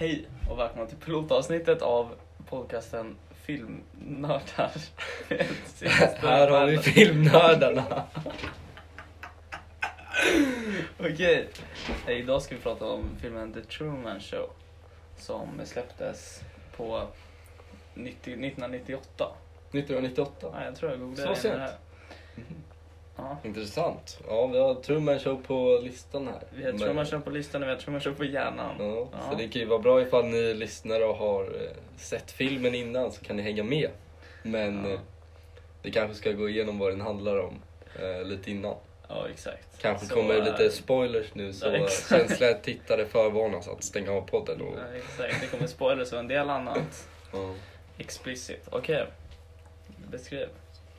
Hej och välkomna till pilotavsnittet av podcasten Filmnördar. Här har vi filmnördarna. Okej, eh, idag ska vi prata om filmen The Truman Show som släpptes på 90, 1998. 1998. Ja, jag tror jag googlade Så sent? Det. Ja, Intressant. Ja, vi har Truman Show på listan här. vi har Truman Show på listan och vi har Truman Show på hjärnan. Ja, Ja. Så det kan ju vara bra ifall ni lyssnare och har eh, sett filmen innan så kan ni hänga med. Men Ja. eh, vi kanske ska gå igenom vad den handlar om eh, lite innan. Ja, exakt. Kanske Så, kommer lite spoilers nu så ja, eh, känsliga tittare förvarnas att stänga av podden. Och, Ja, exakt, det kommer spoilers och en del annat. ja. Explicit. Okej. Beskriv.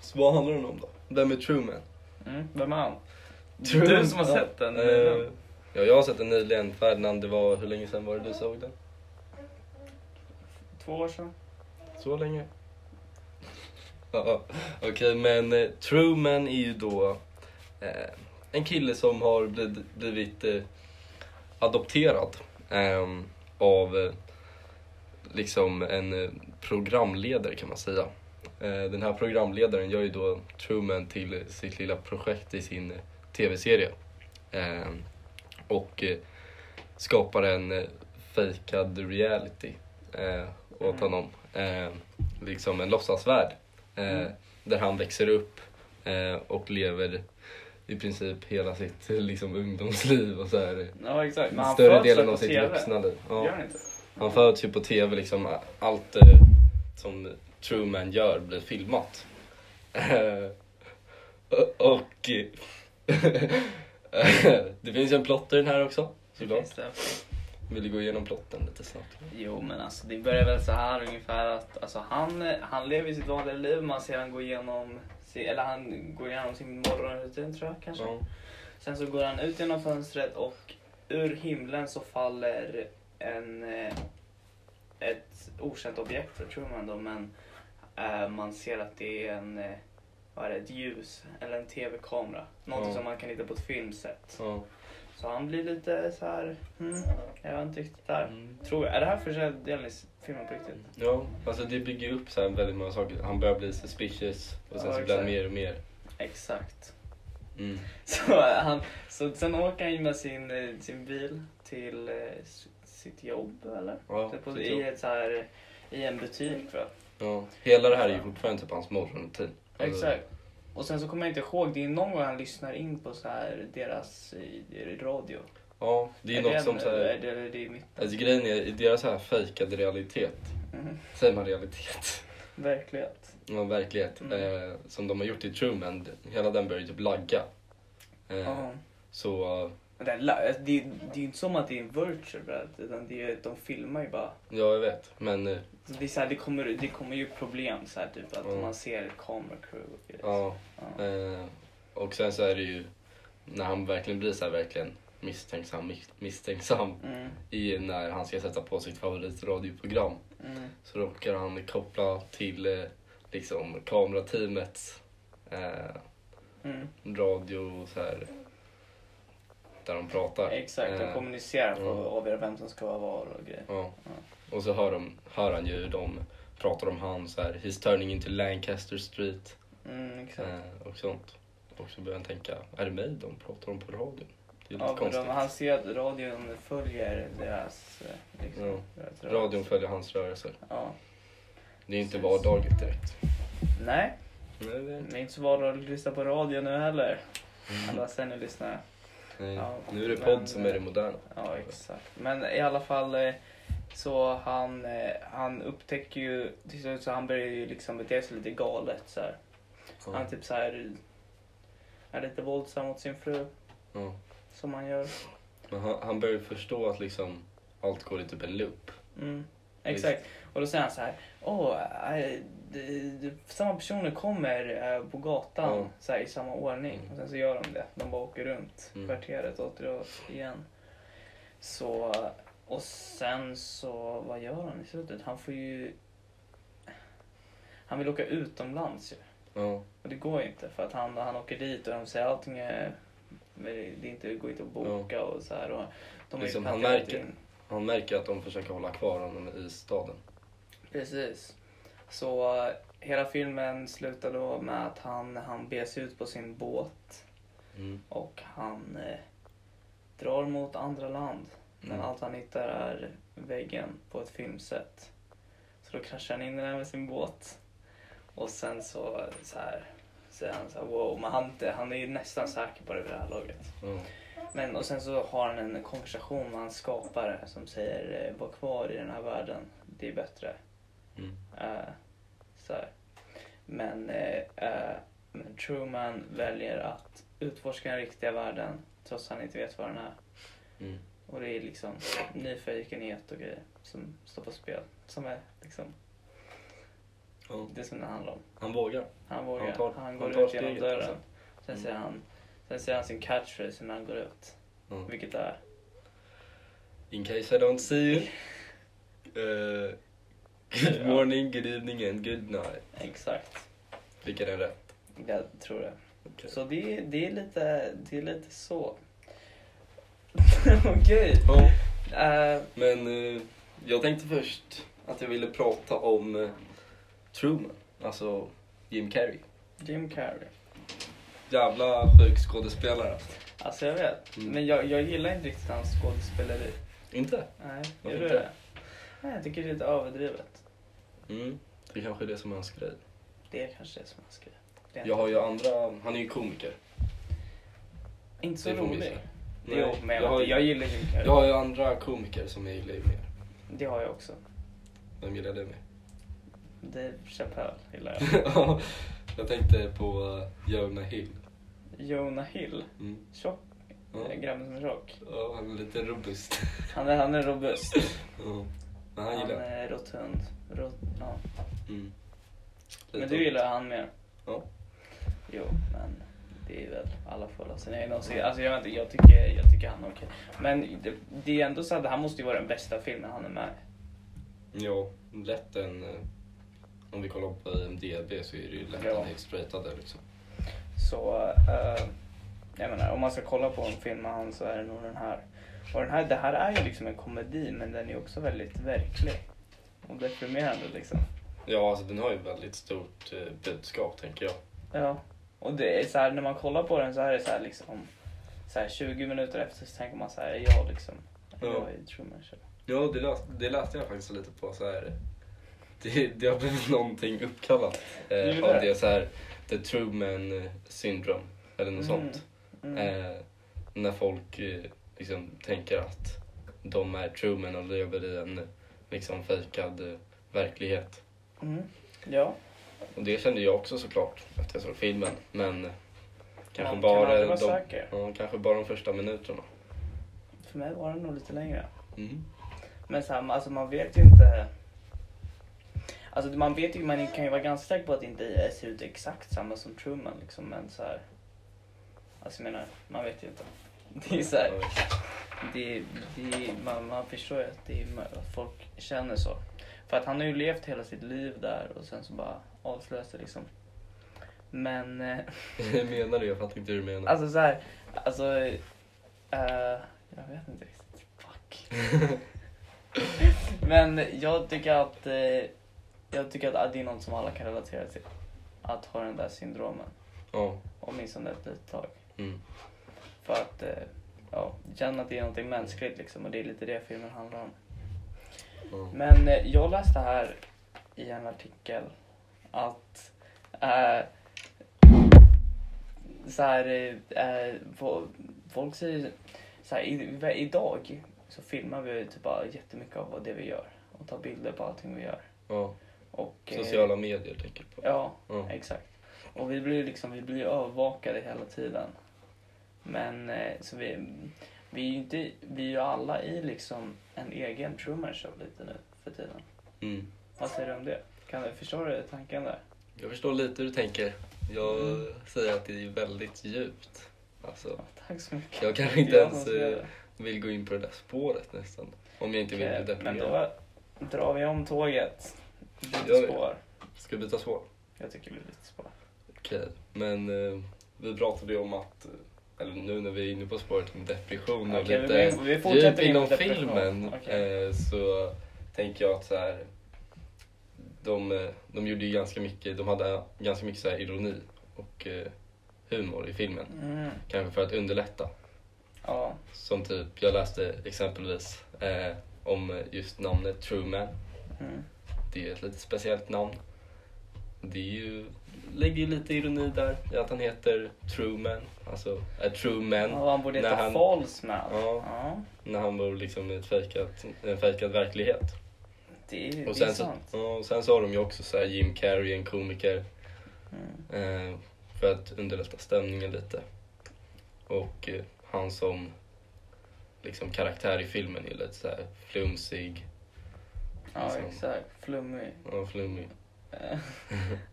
Så vad handlar den om då? Vem är Truman? Mm, vem är han? Truman- Du som har sett den. Eh, ja, jag har sett den nyligen. Ferdinand, det var, hur länge sedan var det du såg den? Två år sedan. Så länge? Ja, Okej, men eh, Truman är ju då eh, en kille som har blivit, blivit eh, adopterad eh, av eh, liksom en eh, programledare kan man säga. Eh, den här programledaren gör ju då Truman till sitt lilla projekt i sin eh, tv-serie. Eh, och eh, skapar en fejkad reality åt Mm. honom. Eh, liksom en låtsasvärld. Mm. Där han växer upp och lever i princip hela sitt liksom, ungdomsliv och så här, Ja, exakt. Men större delen av sitt TV? vuxna liv. Ja. Han föds ju på tv, liksom, allt eh, som Truman gör blir filmat. Eh, och eh, det finns ju en plott i den här också, såklart. Vill du gå igenom plotten lite snabbt? Jo, men alltså det börjar väl så här ungefär att alltså, han, han lever i sitt vanliga liv. Man ser han gå igenom, eller han går igenom sin morgonrutin tror jag kanske. Ja. Sen så går han ut genom fönstret och ur himlen så faller en, eh, ett okänt objekt för Truman då, men man ser att det är en, eh, vad är det, ett ljus eller en tv-kamera. Någonting Ja. som man kan hitta på ett filmset. Ja. Så han blir lite så här, hmm, jag vet inte riktigt där. Mm. Tror jag. Är det här första delen i filmen på riktigt? Ja, alltså det bygger upp så här väldigt många saker. Han börjar bli suspicious och sen Ja, så blir han mer och mer. Exakt. Mm. Så, eh, han, så sen åker han ju med sin, eh, sin bil till eh, sitt jobb eller? Ja, på, sitt i, jobb. ett så här, I en butik tror jag. Ja. Hela det här är ju fortfarande typ hans morgonrutin. Alltså, Exakt. Och sen så kommer jag inte ihåg, det är någon gång han lyssnar in på så här deras i, i radio. Ja, det är, något det, som så Är här, det, det är mitt. alltså grejen är, i deras så här fejkade realitet, Mm, säger man realitet? verklighet. Ja, verklighet. Mm. Eh, som de har gjort i Truman, hela den börjar ju typ lagga. Eh, Ja. Så, eh, Det, är la- det, är- ju inte som att det är en virtual reality, utan det är, de filmar ju bara. ja jag vet. Men eh, det, är så här, det, kommer, det kommer ju problem så här, typ att Ja. man ser camera crew och ja. Ja. Eh, och sen så är det ju när han verkligen blir så här verkligen misstänksam, mis- misstänksam Mm, i när han ska sätta på sitt favoritradioprogram. mm, Så råkar han koppla till eh, liksom kamerateamets eh, mm. radio så här där de pratar. Exakt, de Eh, kommunicerar för att avgöra vem som ska vara var och grejer. Ja. Och så hör, de, hör han ju de pratar om han så här, he's turning into Lancaster Street Mm, exakt. eh, och sånt. Och så börjar han tänka, är det mig de pratar om på radion? Det är lite Ja, för konstigt. de, han ser att radion följer deras... eh, Liksom, Ja. deras. Radion följer hans rörelser. Ja. Det är inte vardagligt direkt. Nej, Nej, det är inte så vardagligt att lyssna på radio nu heller. Mm. Alla sen nu lyssnar. Nej. Ja, Nu är det men, podd som är det moderna. Ja, exakt. Men i alla fall eh, så han, eh, han upptäcker ju till slut så han börjar ju liksom bete sig lite galet så här. Han är typ så här är lite våldsam mot sin fru Ja. som han gör. Men han, han börjar förstå att liksom allt går i typ en loop. Mm, exakt. Och då säger han så här, åh, det, samma personer kommer eh, på gatan Ja. så här, i samma ordning. Mm. Och sen så gör de det. De bara åker runt Mm. kvarteret åter igen. Så, och sen så, vad gör han i slutet? Han får ju... Han vill åka utomlands ju. Ja. Och det går ju inte för att han, han åker dit och de säger allting är... Det är inte, går inte att boka och så här. Och de Liksom, han märker- in- Han märker att de försöker hålla kvar honom i staden. Precis. Så eh, hela filmen slutar då med att han, han beger sig ut på sin båt Mm. och han eh, drar mot andra land. Men Mm. allt han hittar är väggen på ett filmset. Så då kraschar han in i den med sin båt. Och sen så, så här säger han så här, wow, men han, han är ju nästan säker på det vid det här laget. Ja. Men och sen så har han en konversation med hans skapare som säger eh, var kvar i den här världen, det är bättre. Mm. Eh, så här. Men, eh, men Truman väljer att utforska den riktiga världen trots att han inte vet vad den är. Mm. Och det är liksom nyfikenhet och grejer som står på spel. Som är liksom Ja. det som det handlar om. Han vågar. Han vågar. Han tar- han han går tar ut genom dörren. alltså. Sen, Mm. säger han, sen säger han sin catchphrase när han går ut. Ja. Vilket är In case I don't see you. Uh, good morning, good evening and good night. exakt. Jag den rätt? Jag tror det. Okej. Så det, är- det, är lite, det är lite så. Okej. Ja, Eh, men eh, jag tänkte först att jag ville prata om Truman. Alltså Jim Carrey. Jim Carrey. Jävla sjuk skådespelare. Alltså jag vet. Mm. Men jag, jag gillar inte riktigt hans skådespeleri. Inte? Nej, Varför gör du det? Nej, jag tycker det är lite överdrivet. Mm. Det kanske är det som är hans grej. Det är kanske det som han skriver. Det är Jag har ju andra, han är ju komiker. inte så rolig. Jo, men jag, har, jag gillar Carrey. jag har ju andra komiker som jag gillar ju mer. Det har jag också. Vem gillar du mer? Dave Chappelle gillar jag. Ja, jag tänkte på uh, Jonah Hill. Jonah Hill. Mm. Tjock. Ja. eh, Grabben som är tjock. Ja, han är lite robust. Han är, han är robust. Ja. Men han Han gillar är rotund. Rot, ja. mm. Men du gillar han mer? Ja. Jo, men det är väl alla får sina egna åsikter. Alltså jag, vet inte, jag, tycker, jag tycker han är okej. Men det, det är ändå så att det här måste ju vara den bästa filmen han är med. Ja, lätt en... eh, Om vi kollar på IMDB så är det ju lätt Ja. en ratade liksom. Så, eh, jag menar, om man ska kolla på en film med han så är det nog den här. Och den här, det här är ju liksom en komedi men den är också väldigt verklig. Och deprimerande liksom. Ja, alltså den har ju väldigt stort eh, budskap tänker jag. Ja. Och det är så här, när man kollar på den så är det så här liksom. Så här 20 minuter efter så tänker man så här, ja liksom. Ja. Jag är Truman Show. Ja, det läste, det läste jag faktiskt lite på så här. Det, det har blivit någonting uppkallat eh, av det? det så här The Truman Syndrome eller något Mm. sånt. Mm. Eh, när folk eh, liksom tänker att de är Truman och lever i en liksom fejkad eh, verklighet. Mm. Ja. Och det kände jag också såklart efter jag såg filmen. Men kanske, Man bara kan de, ja, kanske bara de första minuterna. För mig var det nog lite längre. Mm. Men så här, alltså man vet ju inte. Alltså man vet ju, man kan ju vara ganska säker på att det inte ser ut exakt samma som Truman liksom. Men så här. Alltså jag menar, man vet ju inte. Det är så här, det, det, man, man förstår ju att, det är, folk känner så. För att han har ju levt hela sitt liv där och sen så bara avslöjas det liksom. Men, eh, menar du? Jag fattar inte hur du menar. alltså så här, alltså, eh, jag vet inte riktigt. Fuck. Men jag tycker att, eh, jag tycker att det är något som alla kan relatera till. Att ha den där syndromen. ja. Åtminstone ett litet tag. Mm. För att, eh, ja, känna att det är någonting mänskligt liksom. Och det är lite det filmen handlar om. ja. Men eh, jag läste här i en artikel att eh, så här, fo- folk säger så här, i, idag så filmar vi typ bara jättemycket av det vi gör och tar bilder på allting vi gör. ja. Och, eh, Sociala medier tänker du på. Ja, Ja. exakt. Och vi blir liksom, vi blir övervakade hela tiden. Men eh, så vi, vi är ju inte, vi är ju alla i liksom en egen Truman Show lite nu för tiden. Mm. Vad säger du om det? Kan du, förstår du tanken där? Jag förstår lite hur du tänker. Jag Mm. säger att det är väldigt djupt. Alltså, Ja, tack så mycket. jag kanske inte jag ens eh, vill gå in på det där spåret nästan. Om jag inte vill bli Okej, Men deprimerad. då drar vi om tåget. Spår. Ska vi byta spår? Jag tycker vi byter spår. Okej, men eh, vi pratade ju om att eller nu när vi är inne på spåret med depression och Okej, lite vi- vi djup inom filmen Okej. eh, så tänker jag att så här, de, eh, de gjorde ju ganska mycket, de hade ganska mycket så här ironi och eh, humor i filmen. Mm. Kanske för att underlätta. Ja. Som typ, jag läste exempelvis eh, om just namnet Truman. Mm. Det är ett lite speciellt namn. Det är ju, ligger ju lite ironi där i att han heter Truman. Alltså, a true man. Ja, han borde heta han- False Man. Ja. ja. När han bor liksom i ett fejkat, en fejkad verklighet. Det är, Och det är sen, så, sant. ja, och sen så har de ju också så Jim Carrey, en komiker. Mm. Eh, för att underlätta stämningen lite. Och eh, han som liksom karaktär i filmen är lite så här flumsig Ja, Liksom. exakt. Flummig. och flummig.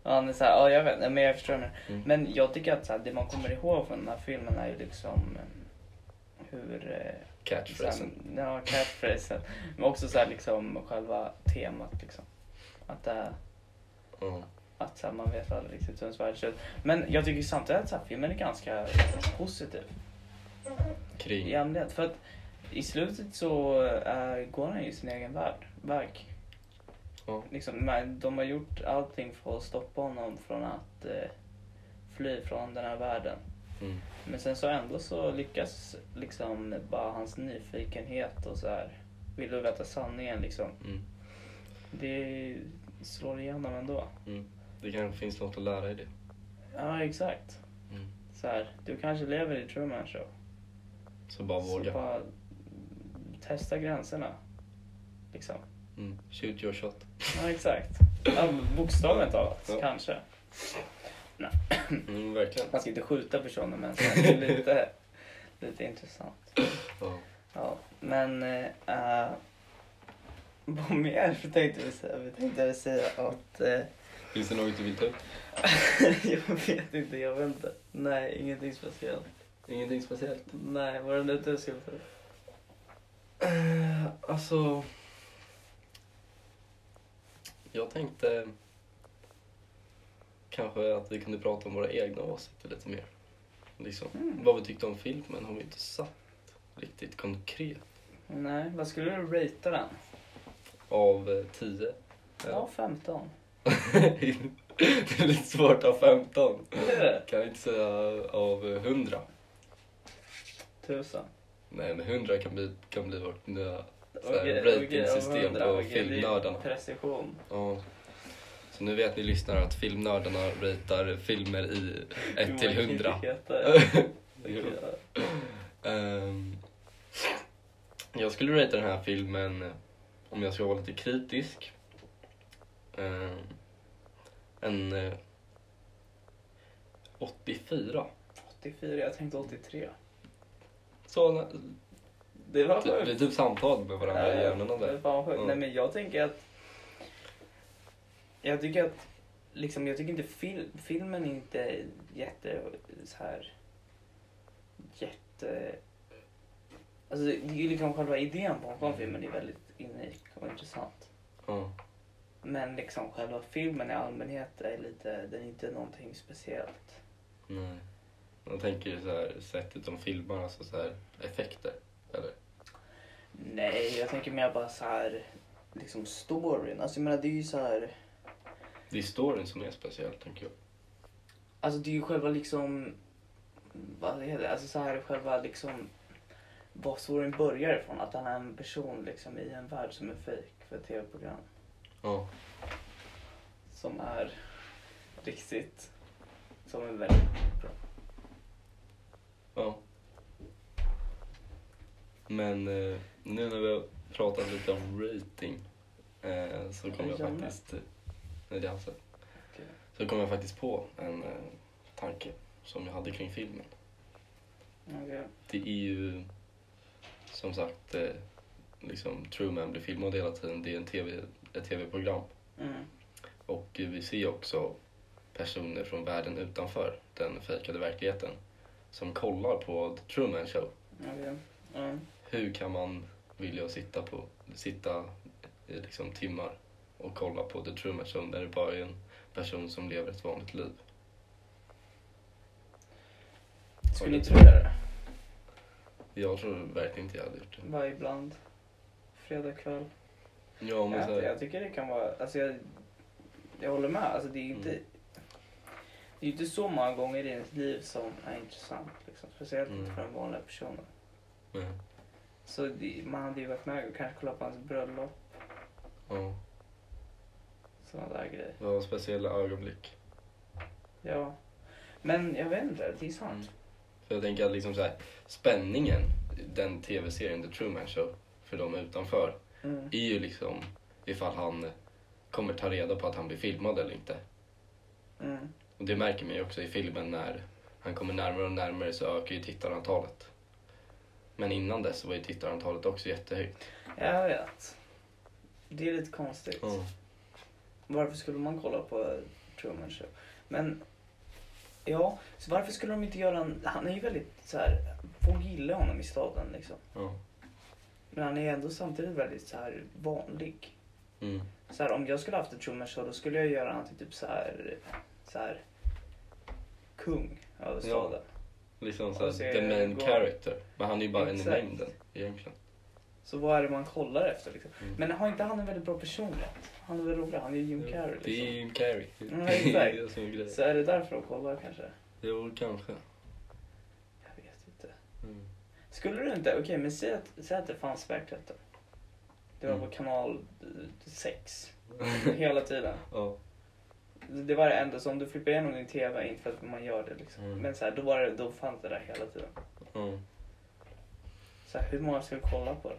Ja, han är så här, ja, jag vet, men jag förstår det. Mm. Men jag tycker att så här, det man kommer ihåg från den här filmen är ju liksom eh, hur... eh, Catchphrasen. Sen, ja, catchphrasen. Men också så här, liksom själva temat liksom. Att, det är, Ja. att så här, man vet aldrig riktigt hur ens värld ser ut. Men jag tycker samtidigt att så här, filmen är ganska positiv Kring. allmänhet. För att i slutet så äh, går han ju sin egen värld, väg. Ja. Liksom, de har gjort allting för att stoppa honom från att eh, fly från den här världen. Mm. Men sen så ändå så lyckas liksom bara hans nyfikenhet och så här. Vill du veta sanningen liksom? Mm. Det slår igenom ändå. Mm. Det kanske finns något att lära i det. Ja, exakt. Mm. Så här, du kanske lever i Truman Show. Så bara Så våga. bara testa gränserna. Liksom. Mm. Shoot your shot. Ja, exakt. Ja, bokstavligt talat, Ja. kanske. Mm, verkligen. Man ska inte skjuta personer men det är lite, lite intressant. Ja. Ja, men äh, vad mer tänkte vi säga? Vi tänkte säga att äh, Finns det något du vill ta upp? jag vet inte, jag vet inte. Nej, ingenting speciellt. Ingenting speciellt. Nej, var det något du skulle ta upp? Eh, alltså... Jag tänkte kanske att vi kunde prata om våra egna åsikter lite mer. Liksom, Mm. Vad vi tyckte om filmen har vi inte sagt riktigt konkret. Nej, vad skulle du ratea den? Av eh, 10. Ja, 15. det är lite svårt av 15. Det är det. Kan jag inte säga av 100. Tusen. Nej, men 100 kan bli, kan bli vårt nya ratingsystem på det är filmnördarna. Precision. Ja. Så nu vet ni lyssnare att filmnördarna ratear filmer i 1 till 100. Jo. Ehm, jag skulle ratea den här filmen, eh, om jag ska vara lite kritisk, ehm, en eh, 84. 84, jag tänkte 83. Så Det var vi sjukt. typ samtal med varandra i hjärnorna Det är där. fan sjukt. Ja. Nej men jag tänker att... Jag tycker att... Liksom, jag tycker inte fil, filmen är inte jätte... Så här... Jätte... Alltså det är ju liksom själva idén bakom filmen är väldigt unik och intressant. Ja. Men liksom själva filmen i allmänhet är lite... Den är inte någonting speciellt. Nej. Jag tänker så här, sättet de filmar, alltså så här, effekter. Eller? Nej, jag tänker mer bara så här... Liksom storyn. Alltså jag menar det är ju så här... Det är storyn som är speciell, tänker jag. Alltså det är ju själva liksom, vad heter det, alltså så här själva liksom, vad storyn börjar ifrån. Att han är en person liksom i en värld som är fejk för ett tv-program. Ja. Som är riktigt, som är väldigt bra. Ja. Men eh, nu när vi har pratat lite om rating eh, så kommer jag Jag faktiskt... eh, Nej, det är alltså. Okej. Så kom jag faktiskt på en eh, tanke som jag hade kring filmen. Okej. Det är ju som sagt eh, liksom Truman blir filmad hela tiden. Det är en TV, ett tv-program. Mm. Och vi ser också personer från världen utanför den fejkade verkligheten som kollar på The Truman Show. Okej. Mm. Hur kan man vilja sitta, på, sitta i liksom timmar och kolla på The Truman Show när det bara är en person som lever ett vanligt liv? Skulle inte du göra det? Jag tror verkligen inte jag hade gjort det. Bara ibland. Fredag kväll. Ja, men så Jag, jag tycker det kan vara, alltså jag, jag håller med. Alltså det är ju inte, Mm. det är ju inte så många gånger i ens liv som är intressant. Liksom. Speciellt inte Mm. för den vanliga personen. nej. Så man hade ju varit med och kanske kollat på hans bröllop. Ja, Sådana där grejer. det var speciella ögonblick. Ja. Men jag vet inte, det är sant. Mm. För jag tänker att liksom så här, spänningen, den tv-serien The Truman Show, för de utanför, Mm. är ju liksom ifall han kommer ta reda på att han blir filmad eller inte. Mm. Och det märker man ju också i filmen när han kommer närmare och närmare så ökar ju tittarantalet. Men innan dess så var ju tittarantalet också jättehögt. Jag vet. Det är lite konstigt. Ja. Varför skulle man kolla på Truman Show? Men, ja, så varför skulle de inte göra en... Han är ju väldigt så här, folk gillar honom i staden liksom. Ja. Men han är ändå samtidigt väldigt så här vanlig. Mm. Så här, om jag skulle haft en Truman Show då skulle jag göra han till typ så här, så här kung över Ja. Liksom såhär, se the main gå- character. Men han är ju bara en i Exakt. mängden egentligen. Så vad är det man kollar efter liksom? Mm. Men har inte han en väldigt bra personlighet? Han är väl rolig, han är ju Jim Carrey Det är liksom. Jim Carrey. Ja, exakt. är. Så är det därför de kollar kanske? Jo, kanske. Jag vet inte. Mm. Skulle du inte, okej men säg att, säg att det fanns verkligheten. Det var Mm. på kanal 6 hela tiden. Ja. Det var det enda, så om du flippar igenom din TV, inte för att man gör det liksom. Mm. Men så här, då, var det, då fanns det där hela tiden. ja. Så här, hur många skulle kolla på det?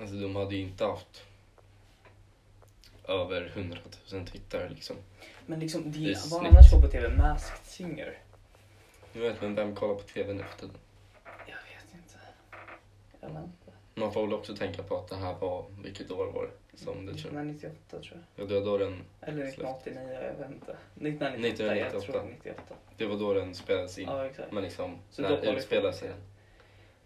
Alltså de hade ju inte haft över 100 000 tittare liksom. Men liksom, Det det, vad annars går på TV? Masked Singer? Jag vet men vem kollar på TV nu för tiden? Jag vet inte. Jag vet inte. Man får väl också tänka på att det här var, vilket år var det? Som det tror 1998 tror jag. Ja, det var då den, Eller 1989, jag vet inte. 1998, jag 1998. tror 98. det var då den spelades in. Ja, exakt. Men liksom, Så när vi utspelar sig.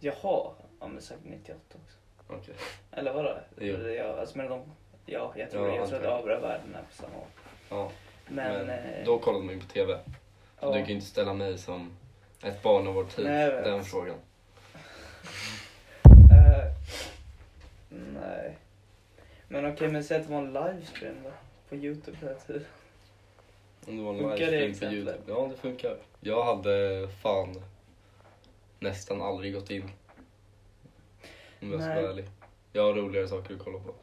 Jaha, ja men säkert 98 också. Okej. Eller vadå? Jo. Ja, alltså, men de, ja, jag tror, Ja, jag tror att övriga världen är på samma år. Ja, Men, men, eh, då kollade man ju på TV. Så ja. du kan ju inte ställa mig som ett barn av vår tid, Nej, jag den frågan. Eh, nej. Men okej, men säg att det var en livestream då? På Youtube hela tiden. Om det var en Funkar livestream på? Youtube. Ja, det funkar. Jag hade fan nästan aldrig gått in. Om jag ska vara ärlig. Jag har roligare saker att kolla på.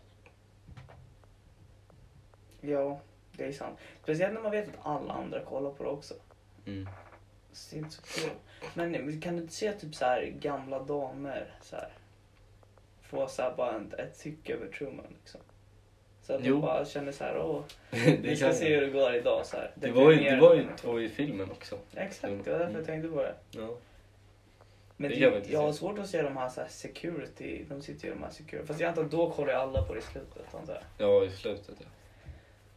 Ja, det är sant. Speciellt när man vet att alla andra kollar på det också. Mm. Så det är inte så kul. Men kan du inte se typ så här gamla damer så här få så här bara en, ett tycke över Truman liksom? Så att Jo. de bara känner så här, åh, det vi ska se hur det går idag så här. Det var ju, det var ju två i filmen också. Exakt, det var därför jag tänkte på det. Ja. Men Det det, jag har svårt att se de här, så här security, de sitter ju i de här security. Fast jag antar då kollar ju alla på det i slutet antar jag. ja, i slutet ja.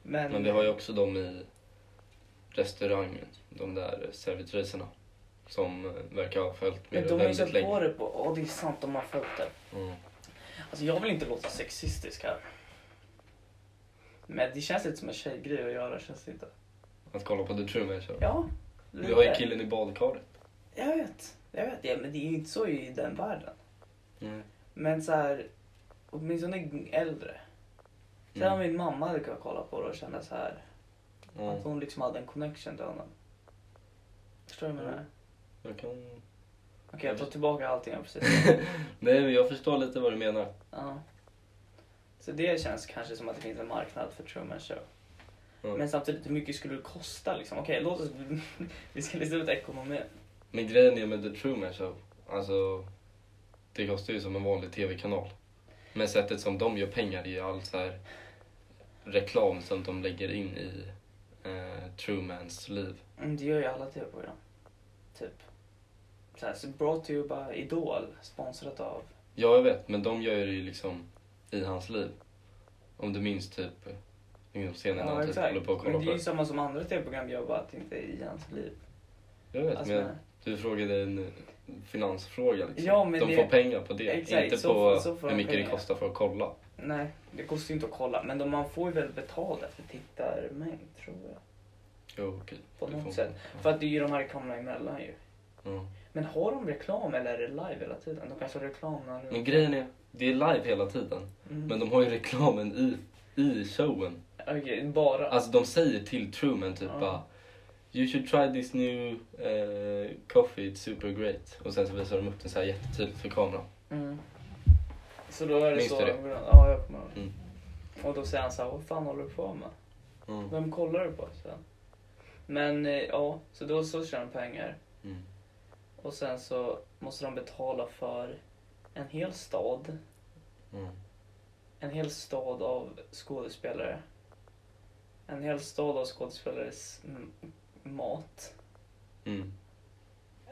Men, Men vi har ju också de i restaurangen. De där servitriserna. Som eh, verkar ha följt med Men det de har ju sett på det på, ja det är sant, de har följt det. Mm. Alltså jag vill inte låta sexistisk här. Men det känns lite som en tjejgrej att göra, känns det inte? Att kolla på The Truman Show. Ja, Vi har ju killen i badkaret. Jag vet, jag vet. Ja, men det är ju inte så i den världen. Mm. Men så här, åtminstone äldre. Sen Mm. min mamma hade kunnat kolla på det och känna så här, Ja. att hon liksom hade en connection till honom. Förstår du vad jag menar? Jag kan... Okej, jag tar tillbaka allting jag precis Nej, men jag förstår lite vad du menar. Ja. Så det känns kanske som att det finns en marknad för Truman Show. Ja. Men samtidigt, hur mycket skulle det kosta liksom? Okej, låt oss... vi ska lista ut ekonomin. Men grejen är med The Truman Show, alltså det kostar ju som en vanlig tv-kanal. Men sättet som de gör pengar i all så här reklam som de lägger in i eh, Trumans liv. Mm, det gör ju alla tv-program. Typ. Så här, så brought to you by Idol, sponsrat av... Ja, jag vet, men de gör det ju liksom i hans liv. Om du minns typ inom scenen när Ja, han typ exakt. håller på och Men kollar det på är ju det. samma som andra tv-program gör, bara att det inte är i hans liv. Jag vet, Alltså, men du frågade en finansfråga liksom. Ja, men de det- får pengar på det, Exakt, inte så på så hur mycket det pengar. kostar för att kolla. Nej, det kostar ju inte att kolla. Men de, man får ju väl betalt efter tittarmängd, tror jag. Jo, okej. På något sätt. För att det är ju de här kamerorna emellan ju. Mm. Men har de reklam eller är det live hela tiden? De kanske har reklam när Men grejen är, det är live hela tiden. Mm. Men de har ju reklamen i, i showen. Okej, bara... Alltså de säger till Truman typ Ja. bara You should try this new eh, coffee, it's super great. Och sen så visar de upp den så här jättetydligt för kameran. Mm. Så då är det Minns så... du det? Ja, jag kommer ihåg. Mm. Och då säger han så här, vad fan håller du på med? Mm. Vem kollar du på? Sen? Men eh, ja, så då så tjänar de pengar. Mm. Och sen så måste de betala för en hel stad. Mm. En hel stad av skådespelare. En hel stad av skådespelares mat. Mm.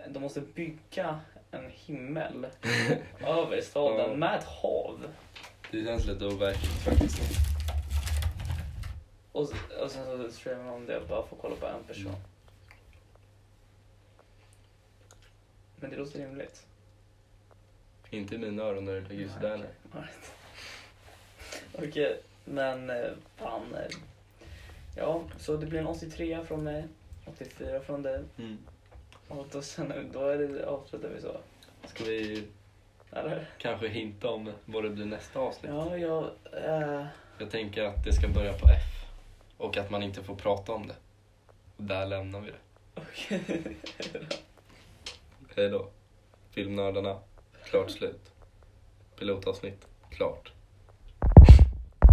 De måste bygga en himmel över staden Ja. med ett hav. Det känns lite overkligt faktiskt. Och, och sen så streamar man det bara får kolla på en person. Mm. Men det låter rimligt. Inte i mina öron när det ligger sådär. Okej. Men eh, fan. eh, Ja, så det blir en 83 från mig. 84 från dig. Mm. Och då, sen, då är det, avslutar vi så. Ska vi Eller? kanske hinta om vad det blir nästa avsnitt? Ja, jag... eh, Jag tänker att det ska börja på F. Och att man inte får prata om det. Och där lämnar vi det. Okej. Hej då. Filmnördarna. Klart slut. Pilotavsnitt. Klart.